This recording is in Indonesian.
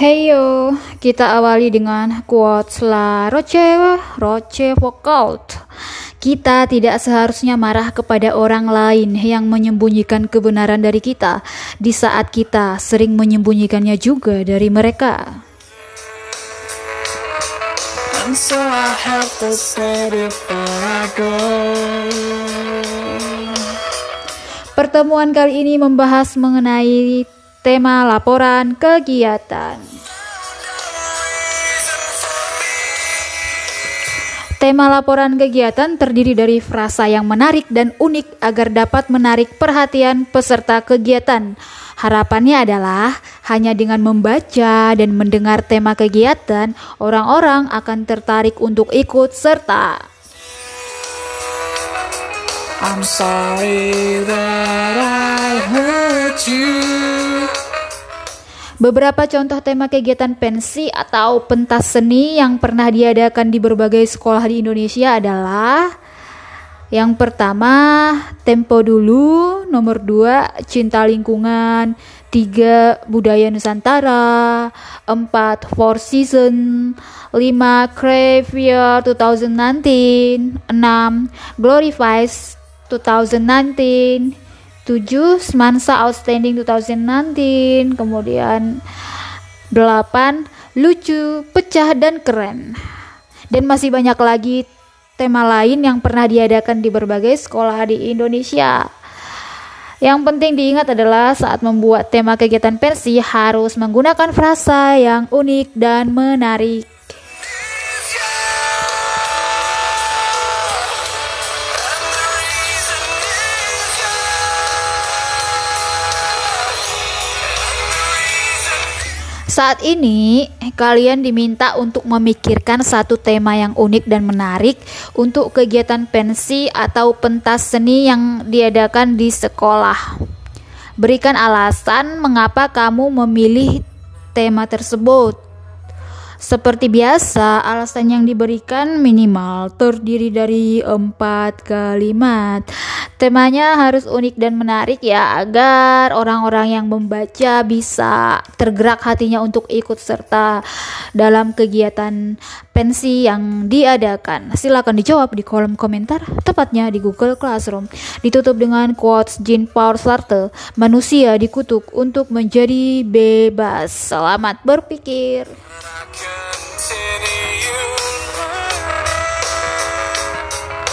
Heyo, kita awali dengan quotes La Roche Roche Foucault. Kita tidak seharusnya marah kepada orang lain yang menyembunyikan kebenaran dari kita di saat kita sering menyembunyikannya juga dari mereka. And so I have to say before I go. Pertemuan kali ini membahas mengenai tema laporan kegiatan. Tema laporan kegiatan terdiri dari frasa yang menarik dan unik agar dapat menarik perhatian peserta kegiatan. Harapannya adalah hanya dengan membaca dan mendengar tema kegiatan, orang-orang akan tertarik untuk ikut serta. I'm sorry that I hurt you. Beberapa contoh tema kegiatan pensi atau pentas seni yang pernah diadakan di berbagai sekolah di Indonesia adalah yang pertama tempo dulu, nomor dua cinta lingkungan, tiga budaya Nusantara, empat four season, lima crave year 2019, enam glorifies 2019, 7 Semansa Outstanding 2019 kemudian 8 lucu, pecah dan keren. Dan masih banyak lagi tema lain yang pernah diadakan di berbagai sekolah di Indonesia. Yang penting diingat adalah saat membuat tema kegiatan pensi harus menggunakan frasa yang unik dan menarik. Saat ini, kalian diminta untuk memikirkan satu tema yang unik dan menarik untuk kegiatan pensi atau pentas seni yang diadakan di sekolah. Berikan alasan mengapa kamu memilih tema tersebut. Seperti biasa, alasan yang diberikan minimal terdiri dari empat kalimat. Temanya harus unik dan menarik ya, agar orang-orang yang membaca bisa tergerak hatinya untuk ikut serta dalam kegiatan pensi yang diadakan. Silakan dijawab di kolom komentar, tepatnya di Google Classroom. Ditutup dengan quotes Jean Paul Sartre, manusia dikutuk untuk menjadi bebas. Selamat berpikir.